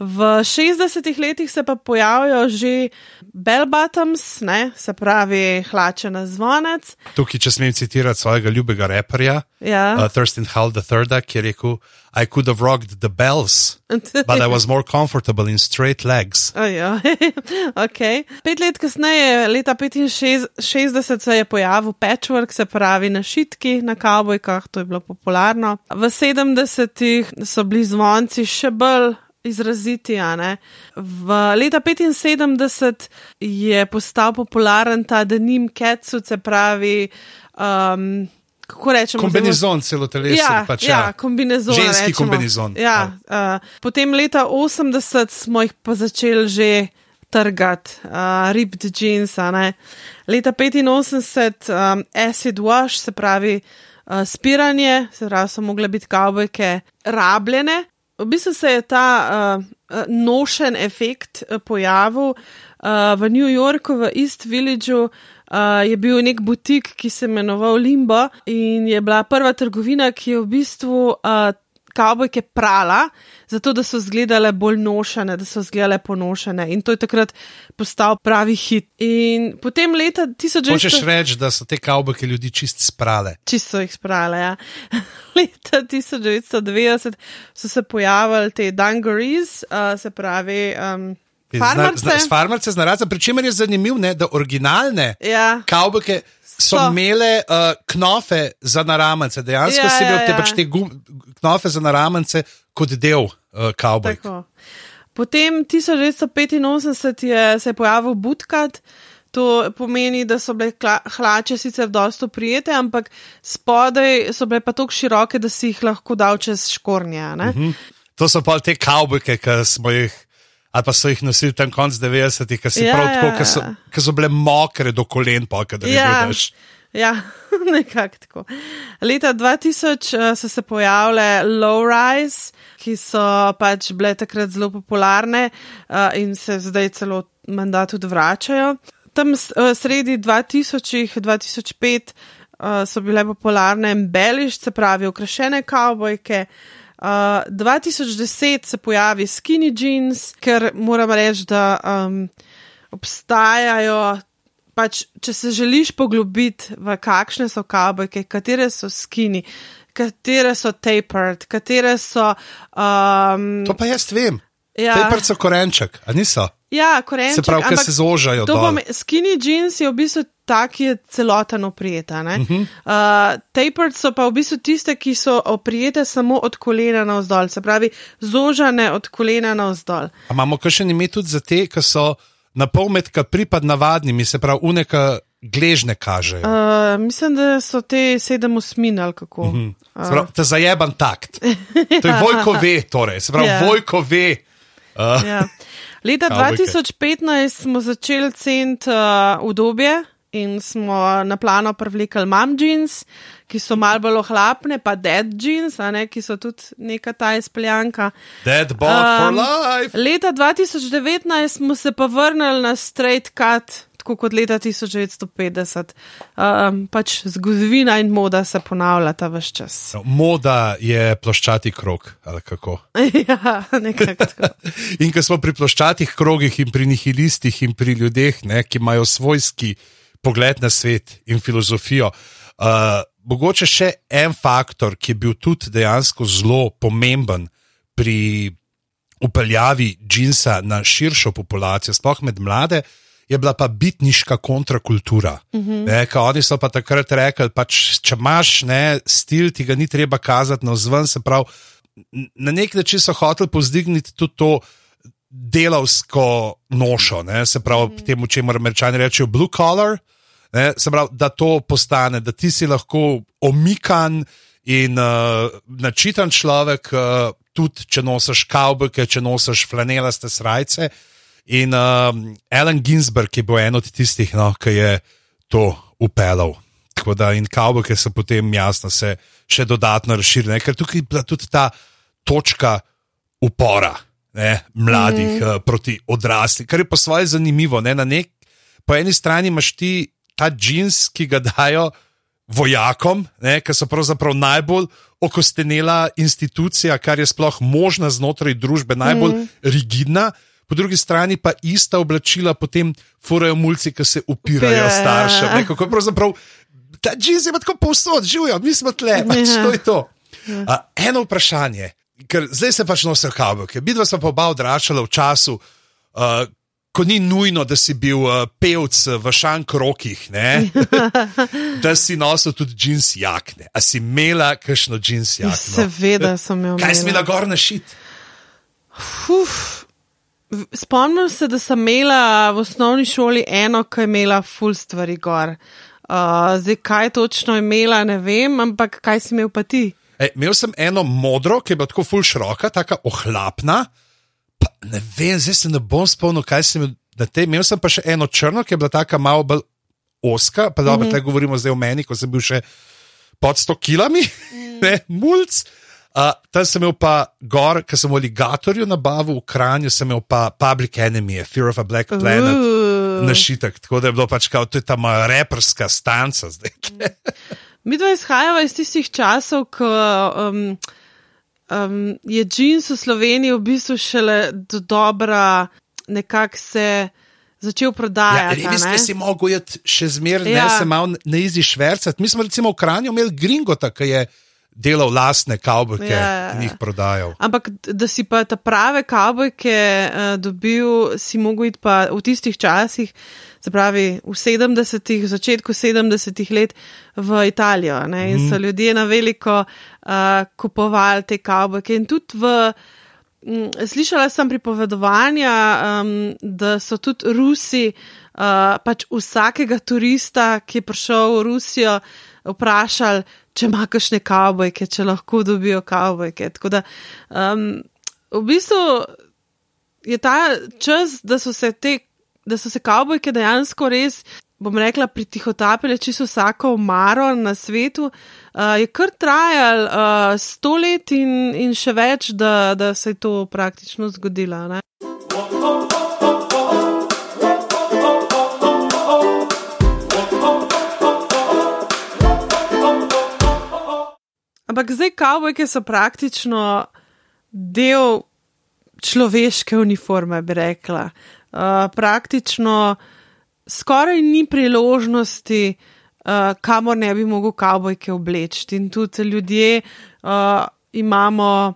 V 60-ih letih se pa pojavijo že bell bottoms, ne, se pravi hlače na zvonec. Tukaj, če smem citirati svojega ljubega reperja, Ja. uh, Thurston Hall III, ki je rekel: I could have rocked the bells, but I was more comfortable in straight legs. Ojo, okay. Pet let kasneje, leta 65, se je pojavil patchwork, se pravi na šitki, na kavbojkah, to je bilo popularno. V 70-ih so bili zvonci še bolj izraziti. a ne. V leta 75 je postal popularen ta denim catsuit, se pravi. Um, Kako rečemo? Kombinezon celo telesa. Ja, pač, ja, kombinezon. Ženski rečemo. kombinezon. Ja, uh, potem leta 80 smo jih pa začeli že trgati, uh, ripped jeans. ne. Leta 85 um, acid wash, se pravi uh, spiranje, se pravi, so mogle biti kavbojke rabljene. V bistvu se je ta uh, nošen efekt pojavil uh, v New Yorku, v East Villageu. Uh, je bil nek butik, ki se imenoval Limbo, in je bila prva trgovina, ki je v bistvu uh, kavbojke prala, zato da so izgledale bolj nošene, da so izgledale ponošene. In to je takrat postal pravi hit. In potem leta 1900. Hočeš reči, da so te kavbojke ljudi čist sprale. Čisto jih sprale. Ja. Leta 1990 so se pojavili te dungarees, uh, se pravi. Um, Farmerce. Zna, zna, farmerce z narazom, pri čemer je zanimivo, da originalne Ja. kavbojke so, So. so imele uh, knofe za naramance. Dejansko Ja, si imel ja, te ja. pač te gum, knofe za naramance kot del uh, kavbojk. Potem 1985 je se je pojavil Budkat. To pomeni, da so bile hlače sicer dosto prijete, ampak spodaj so bile pa tako široke, da si jih lahko dal čez škornje. ne? Hm. To so pa te kavbojke, ki smo jih. Ali pa so jih nosili tam konc 90-ih, ki si Ja, prav tako, ja, ki so, ja. ki so bile mokre do kolen, pa da je Ja. dež. Ja, nekako tako. Leta 2000 uh, so se pojavile low-rise, ki so pač bile takrat zelo popularne uh, in se zdaj celo menda tudi vračajo. Tam uh, sredi 2000, 2005 uh, so bile popularne embellish, se pravi okrašene kavbojke. Uh, 2010 se pojavi skinny jeans, ker moram reči, da um, obstajajo pač, če se želiš poglobiti v kakšne so kavbojke, katere so skini, katere so tapered, katere so. Um, To pa jaz vem. ja, Te prco korenček, a niso? Ja, korenček, Se pravi, ker se zožajo pome- Skinny jeans je v bistvu tak, ki je celoten oprijeta. Uh -huh. uh, tapered so pa v bistvu tiste, ki so oprijete samo od kolena navzdol, se pravi, zožane od kolena navzdol. A imamo kakšen ime tudi za te, ki so na pol med pripad navadnimi, se pravi, uneka gležne kažejo. Uh, mislim, da so te sedem osmin ali kako. Uh -huh. Pravi, ta zajeban takt. To je Vojko ve, torej. Se pravi, Ja. yeah. Vojko ve. Uh, Ja. Leta Kavbojke. 2015 smo začeli cent uh, udobje in smo na plano privlekli mom jeans, ki so malo bolj ohlapne, pa dead jeans, ne, ki so tudi neka ta izpeljanka. Dead ball um, for life. Leta 2019 smo se pa vrnili na straight cut Tako kot leta 1950. Um, pač zgodovina in moda se ponavljata vse čas. No, moda je ploščati krog, ali kako. ja, nekako tako. In ko smo pri ploščatih krogih in pri nihilistih in pri ljudeh, ne, ki imajo svojski pogled na svet in filozofijo. Uh, mogoče še en faktor, ki je bil tudi dejansko zelo pomemben pri upeljavi džinsa na širšo populacijo, sploh med mlade, je bila pa bitniška kontrakultura. Uh -huh. ne, ka oni so pa takrat rekli, pač, če imaš ne, stil, ti ga ni treba kazati na vzven, se pravi, na nek način so hoteli povzdigniti tudi to delavsko nošo, ne, se pravi, mm. temu, če moramo rečati, rečejo blue collar, ne, se pravi, da to postane, da ti si lahko omikan in uh, načitan človek, uh, tudi če nosiš kavbojke, če nosiš flanelaste srajce. In um, Alan Ginsberg je bil en od tistih, no, ki je to upeljal. Tako da in kavbojke so potem jasno se še dodatno razširile, ker tukaj je bila tudi ta točka upora ne, mladih mm. uh, proti odraslim, kar je po svoje zanimivo. Ne, nek, po eni strani imaš ti ta džins, ki ga dajo vojakom, ki so pravzaprav najbolj okostenela institucija, kar je sploh možna znotraj družbe, najbolj mm. rigidna. Po drugi strani pa ista oblačila potem furajo mulci, ki se upirajo yeah. staršem. Kako pravzaprav ta džins je tako povsod, živijo, mi smo tle, pač yeah. to je to. Yeah. Uh, eno vprašanje, ker zdaj se pač nosijo kabelke. Bidva smo pa oba odraščala v času, uh, ko ni nujno, da si bil uh, pevc v šankrokih, da si nosil tudi džins jakne. A si imela kakšno džins jakno? Seveda sem imela. Kaj si imela gor na šit? Spomnim se, da sem imela v osnovni šoli eno, ki je imela full stvari gor. Uh, zdaj, kaj točno je imela, ne vem, ampak kaj si imel pa ti? E, imel sem eno modro, ki je bila tako full široka, tako ohlapna ne vem, zdaj se ne bom spomnil, kaj sem imel. Te, imel sem pa še eno črno, ki je bila tako malo bolj oska, pa da mm -hmm. govorimo zdaj o meni, ko sem bil še pod 100 kilami, mm. ne, mulj. Uh, tam sem imel pa gor, ker sem v aligatorju nabavil, v Kranju sem imel pa Public Enemy, Fear of a Black Planet, uh. našitek. Tako da je bilo pač kao, to je ta moja reperska stanca zdaj. Mi dva izhajava iz tistih časov, ko. Um, um, je džins v Sloveniji v bistvu šele do dobra, nekako se začel prodajati. Ja, res, da si mogel iti še zmeraj, ja. ne se malo na izi švercati. Mi smo recimo v Kranju imeli Gringota, ki je delal lastne kavbojke ja. in jih prodajal. Ampak da si pa ta prave kavbojke uh, dobil, si mogel iti pa v tistih časih se pravi v 70-ih, v začetku 70-ih let v Italijo. Ne? In so mhm. ljudje na veliko uh, kupovali te kavbojke. In tudi v. Mm, slišala sem pripovedovanja, um, da so tudi Rusi, uh, pač vsakega turista, ki je prišel v Rusijo, vprašali, če ima kakšne kavbojke, če lahko dobijo kavbojke. Tako da um, v bistvu je ta čas, da so se te da so se kavbojke dejansko res, bom rekla, pritihotapile čisto vsako maro na svetu, uh, je kar trajal uh, sto let in, in še več, da, da se je to praktično zgodilo. Ne? Ampak zdaj kavbojke so praktično del človeške uniforme, bi rekla. Eh, praktično skoraj ni priložnosti, uh, kamor ne bi mogel kavbojke obleči. In tudi ljudje uh, imamo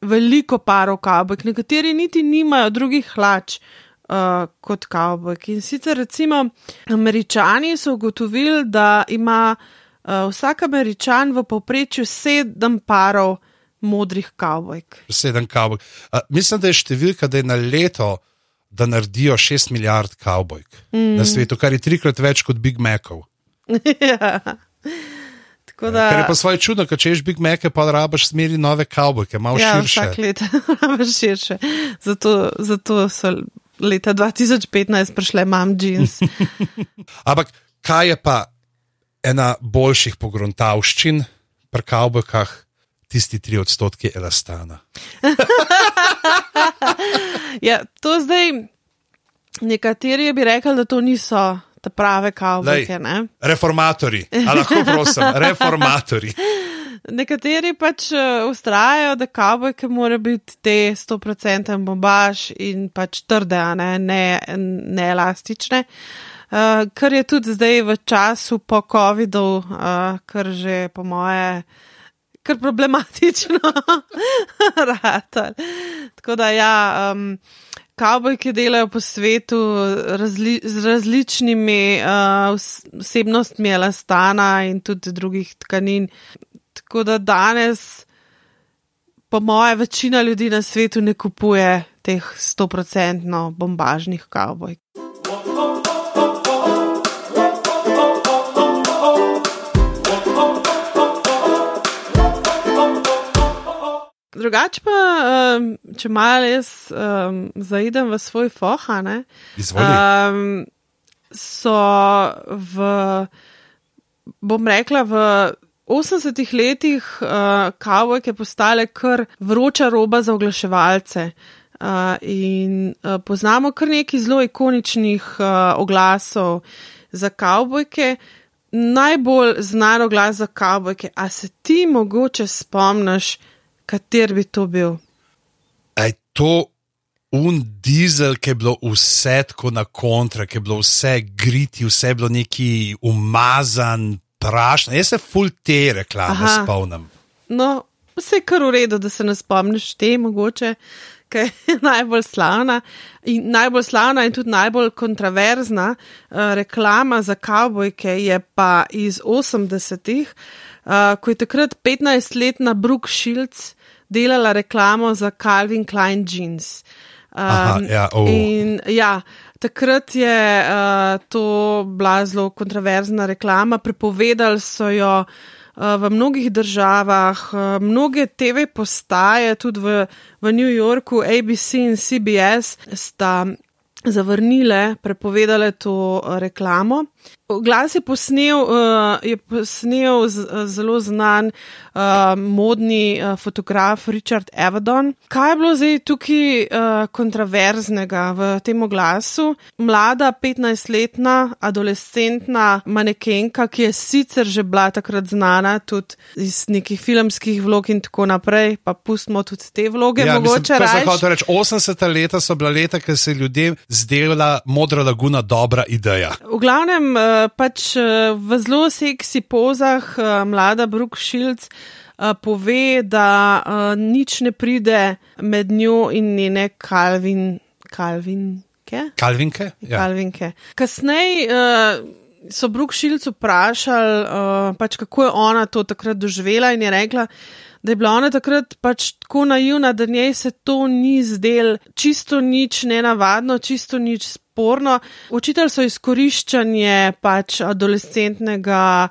veliko parov kavbojk, nekateri niti nimajo drugih hlač. Uh, kot kavbojk. In sicer, recimo, američani so ugotovili, da ima uh, vsak američan v povprečju sedem parov modrih kavbojk. Sedem kavbojk. Uh, mislim, da je številka, da je na leto da naredijo 6 milijard kavbojk mm. na svetu, kar je trikrat več kot Big Macov. ja. Da... Ker je pa svoje čudno, če ješ Big Mac, pa rabiš smeri nove kavbojke, malo ja, širše. Vsak let rabiš širše. Zato, zato so leta 2015 prišle mam jeans. Ampak kaj je pa ena boljših pogruntavščin pri kavbojkah? tisti tri odstotki elastana. ja, to zdaj nekateri bi rekli, da to niso te prave kavbojke. Reformatori, lahko prosim, reformatori. Nekateri pač ustrajajo, eh, da kavbojke morajo biti te 100% bombaž in pač trde, ne, ne, ne elastične. Uh, kar je tudi zdaj v času po COVID-u, uh, kar že po moje kar problematično. Tako da, ja, um, kavbojke delajo po svetu razli z različnimi uh, vsebnostmi elastana in tudi drugih tkanin. Tako da danes, po moje, večina ljudi na svetu ne kupuje teh 100% bombažnih kavbojk. Drugače pa, um, če malo jaz um, zaidem v svoj foha, um, so v, bom rekla, v 80-ih letih uh, kavojke postale kar vroča roba za oglaševalce. Uh, in uh, poznamo kar nekaj zelo ikoničnih uh, oglasov za kavbojke. Najbolj znan oglas za kavbojke, a se ti mogoče spomniš, kater bi to bil? Je to un dizel, ki je bilo vse tako na kontra, ki je bilo vse griti, vse je bilo neki umazan, prašen. Jaz se full te reklame spomnim. No, vse je kar v redu, da se ne spomniš te mogoče ki je najbolj slavna in najbolj slavna in tudi najbolj kontroverzna uh, reklama za kavbojke je pa iz 80-ih, uh, ko je takrat 15-letna Brooke Shields delala reklamo za Calvin Klein jeans. Um, Aha, ja, oh. In ja, takrat je uh, to bila zelo kontroverzna reklama, prepovedali so jo uh, v mnogih državah, eh, mnoge TV postaje, tudi v, v New Yorku, ABC in CBS, sta zavrnile, prepovedale to eh, reklamo. Glas je posnel, uh, je posnel z, zelo znan uh, modni uh, fotograf Richard Avedon. Kaj je bilo zdaj tukaj uh, kontroverznega v tem oglasu? Mlada 15-letna adolescentna manekenka, ki je sicer že bila takrat znana tudi iz nekih filmskih vlog in tako naprej, pa pustimo tudi te vloge. Ja, mogoče reči. 80-ta leta so bila leta, ker se je ljudem zdela modra laguna dobra ideja. V glavnem, pač eh, v zelo seksi pozah eh, mlada Brooke Shields eh, pove, da nič ne pride med njo in njene Kalvin. Kalvinke. Kalvinke. Ja. Kalvinke. Kasneje so Brooke Shields vprašali, uh, pač kako je ona to takrat doživela in je rekla, da je bila ona takrat pač tako naivna, da njej se to ni zdel čisto nič nenavadno, čisto nič sporno. Učitelj so izkoriščanje pač adolescentnega.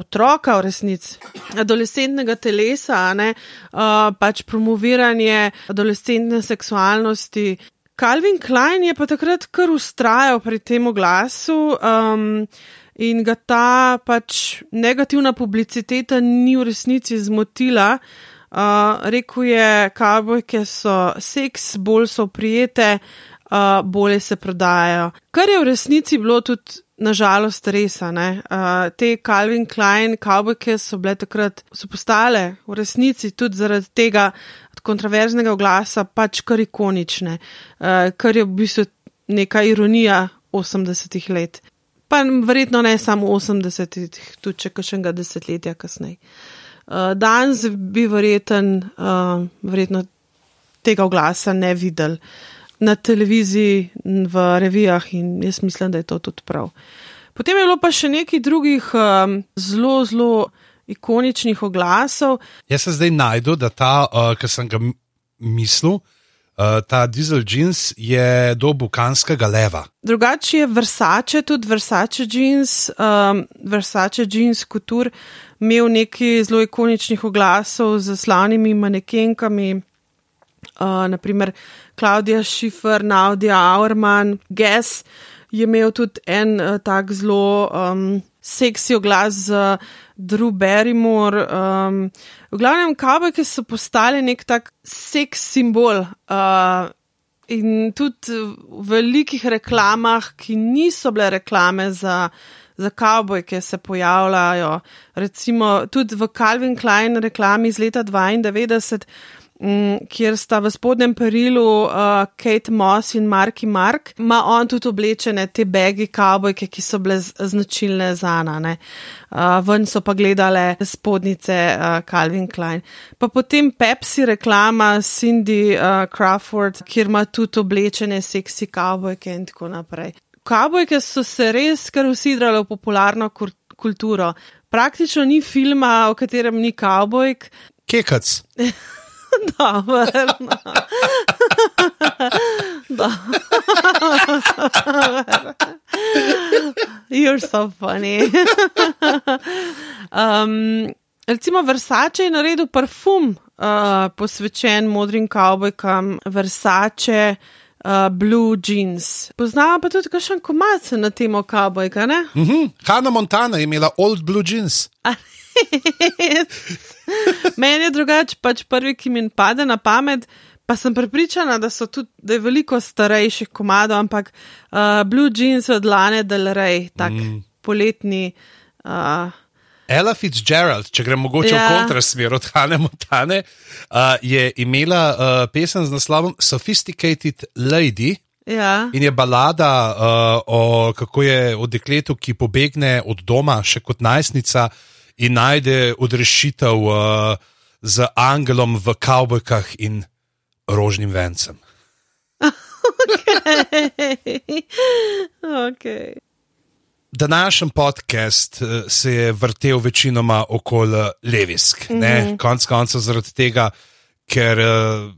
Otroka, v resnici, adolescentnega telesa, ne, uh, pač promoviranje adolescentne seksualnosti. Calvin Klein je pa takrat kar ustrajal pri tem oglasu. Um, in ga ta pač negativna publiciteta ni v resnici zmotila. Uh, rekel je, kavbojke so seks, bolj so prijete, uh, bolje se prodajajo. Kar je v resnici bilo tudi, nažalost, res. Uh, te Calvin Klein kavbojke so bile takrat, so postale v resnici tudi zaradi tega kontroverznega oglasa pač kar ikonične, uh, kar je v bistvu neka ironija 80-ih let pa verjetno ne samo 80, tudi če kakšnega desetletja kasneje. Uh, danes bi verjeten, uh, verjetno tega oglasa ne videl na televiziji, v revijah in jaz mislim, da je to tudi prav. Potem je bilo pa še nekaj drugih um, zelo, zelo ikoničnih oglasov. Jaz se zdaj najdu, da ta, uh, ki sem ga mislil, Eh, ta dizel jeans je do bukanskega leva. Drugače je Versace, tudi Versace jeans, um, Versace jeans kultur, imel nekaj zelo ikoničnih oglasov z slavnimi manekenkami, uh, naprimer Klaudija Schiffer, Naudija Auerman, Guess je imel tudi en uh, tak zelo um, seksi oglas z. Uh, Drew Barrymore. Um, v glavnem, kabeke so postali nek tak seks simbol. Uh, in tudi v velikih reklamah, ki niso bile reklame za, za kavboj, ki se pojavljajo, recimo tudi v Calvin Klein reklami iz leta 92. Mm, kjer sta v spodnjem perilu uh, Kate Moss in Marky Mark, ima on tudi oblečene te begi kavbojke, ki so bile značilne za nane. Uh, ven so pa gledale spodnice uh, Calvin Klein. Pa potem Pepsi reklama Cindy uh, Crawford, kjer ima tudi oblečene seksi kavbojke in tako naprej. Kavbojke so se res kar usidrale v popularno kulturo. Praktično ni filma, v katerem ni kavbojk. Kekac. Dobro. da. You're so funny. um, Recimo Versace je naredil parfum uh, posvečen modrim kavbojkam, Versace. Uh, blue jeans. Poznamo pa tudi kakšen komat na temo kavbojka, ne? Uh -huh. Hanna Montana je imela old blue jeans. Meni je drugače, pač prvi, ki mi pade na pamet, pa sem prepričana, da, tudi, da je veliko starejših komadov, ampak uh, blue jeans od Lane Del Rey, tak mm. poletni. Uh, Ella Fitzgerald, če gremo mogoče ja. v kontrasmer od Hanne Montane, uh, je imela uh, pesem z naslovom Sophisticated Lady. Ja. In je balada uh, o kako je o dekletu, ki pobegne od doma še kot najstnica in najde odrešitev uh, z angelom v kavbojkah in rožnim vencem. okay. okay današnji podcast eh, se je vrtel večinoma okoli Levisk. Mm -hmm. Konec koncev zaradi tega, ker uh,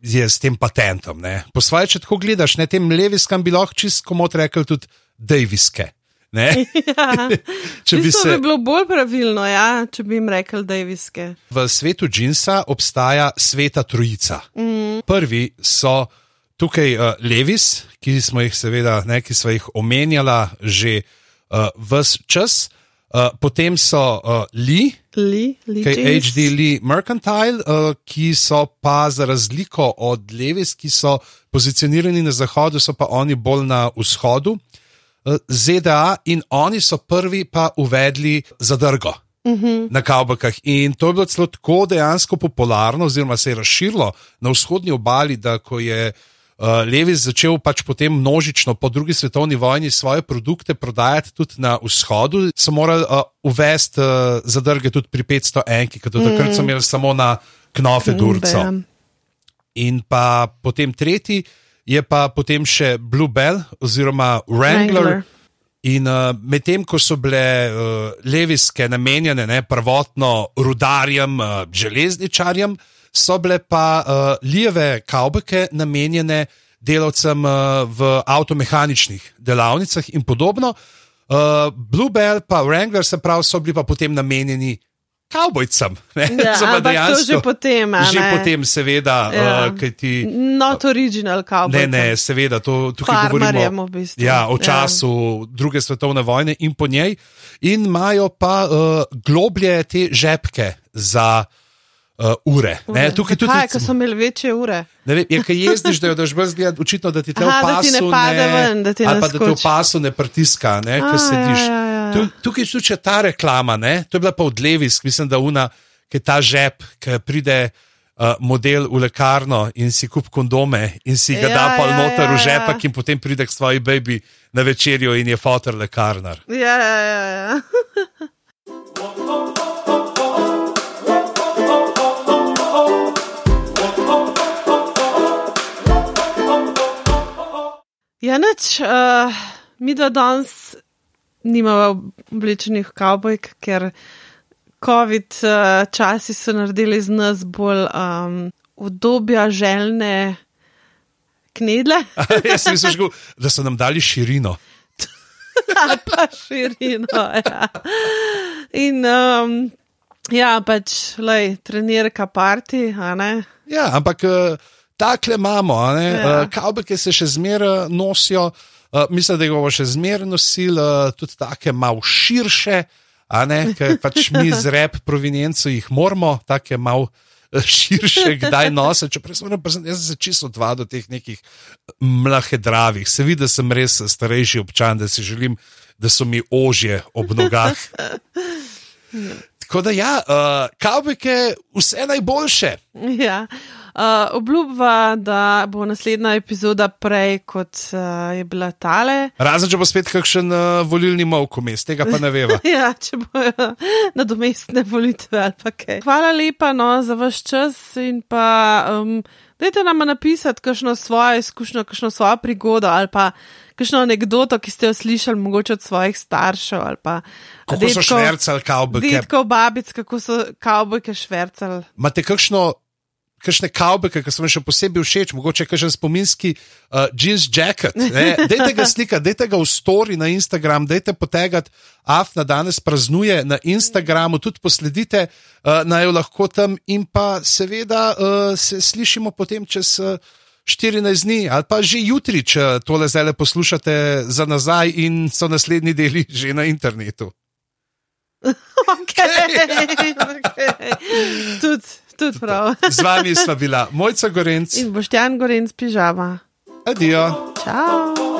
je s tem patentom. Ne? Po svoje, če tako gledaš, ne tem Leviskam bi lahko čisto komot rekel tudi Daviske. Ja. če bi se... bi bilo bolj pravilno, ja, če bi jim rekel Daviske. V svetu džinsa obstaja sveta trojica. Mm. Prvi so tukaj uh, Levis, ki smo jih seveda, ne, ki smo jih omenjala že uh, vse čas. Uh, potem so uh, Lee, Lee, Lee HD Lee Mercantile, uh, ki so pa za razliko od Levis, ki so pozicionirani na zahodu, so pa oni bolj na vzhodu. Uh, ZDA in oni so prvi pa uvedli zadrgo uh mhm. -huh. na kavbakah. In to je bilo celo tako dejansko popularno, oziroma se je razširilo na vzhodnji obali, da ko je uh, uh, Levis začel pač potem množično po drugi svetovni vojni svoje produkte prodajati tudi na vzhodu, so morali uh, uvesti uh, zadrge tudi pri 500 enki, ker do takrat mm. so imeli samo na knofe durco. Mm, In pa potem tretji je pa potem še Blue Bell oziroma Wrangler. Wrangler. In uh, medtem, ko so bile uh, leviske namenjene ne, prvotno rudarjem, uh, železničarjem, so bile pa uh, lijeve kavbeke namenjene delavcem uh, v avtomehaničnih delavnicah in podobno. Uh, Bluebell pa Wrangler, se pravi, so bili pa potem namenjeni. Kavbojcem, ne samo da je to že potem. Že potem, seveda, ja. uh, kaj ti. Not original kavboj. Ne, ne, seveda, to tukaj govorimo. V bistvu. Ja, o ja. času ja. druge svetovne vojne in po njej. In imajo pa uh, globlje te žepke za uh, ure. ure. Tukaj tudi ti, ki so imeli večje ure. Ne vem, je kaj jezdiš, da jo daš brez gleda, očitno, da ti te opasu ne pade ven, da ti ne, da te opasu ne pritiska, ne, ker sediš. Ja, ja, ja. Tukaj je tudi ta reklama, ne, to je bila pa od Levis, mislim, da una, ki je ta žep, ki pride. Uh, model v lekarno in si kup kondome, in si ga ja, da pa ja, noter ja, v žepak, ja. in potem pride k svoji baby na večerjo, in je fotor lekarnar. Ja, ja, ja. ja. Ja, neč, uh, mi da danes nimamo oblečenih kavbojk, ker COVID uh, časi so naredili z nas bolj um, udobja, željne knedle. Jaz sem mislil, da so nam dali širino. pa širino, ja. In um, ja, pač, lej, trenirka parti, a ne? Ja, ampak. Uh, takle imamo, ja. uh, kavbeke se še zmeraj nosijo, uh, mislim, da jih bomo še zmeraj nosili, uh, tudi take malo širše, ker pač mi z rep provenienco jih moramo, take malo. Širše, kdaj nosi, čeprav sem, sem se čisto odvadil do teh nekih mlahedravih. Se vidi, da sem res starejši občan, da si želim, da so mi ožje ob nogah. Tako da, ja, uh, kavbeke, vse najboljše. Ja. Uh, obljubva, da bo naslednja epizoda prej, kot uh, je bila tale. Razen, če bo spet kakšen uh, volilni mok, mest, tega pa ne veva. ja, če bojo nadomestne volitve ali kaj. Hvala lepa no, za vaš čas in pa. Um, Dajte nam napisati kakšno svojo izkušnjo, kakšno svojo prigodo ali pa kakšno anegdoto, ki ste jo slišali, mogoče od svojih staršev ali pa. Kako detkov, so švrcali kavbojke? Detko, babic, kako so kavbojke švrcali. Imate kakšno kakšne kavbeke, ki so mi še posebej všeč, mogoče kakšen spominski uh, jeans jacket. ne. Dajte ga slika, dajte ga v story na Instagram, dajte potegati. Afna danes praznuje na Instagramu, tudi posledite uh, naj jo lahko tam in pa seveda uh, se slišimo potem čez. Uh, 14 dni, ali pa že jutri, če tole zdaj poslušate za nazaj, in so naslednji deli že na internetu. Okay, okay. Tudi tud prav. Z vami sva bila Mojca Gorenc In boš Jan Gorenc pižama. Adijo. Čau.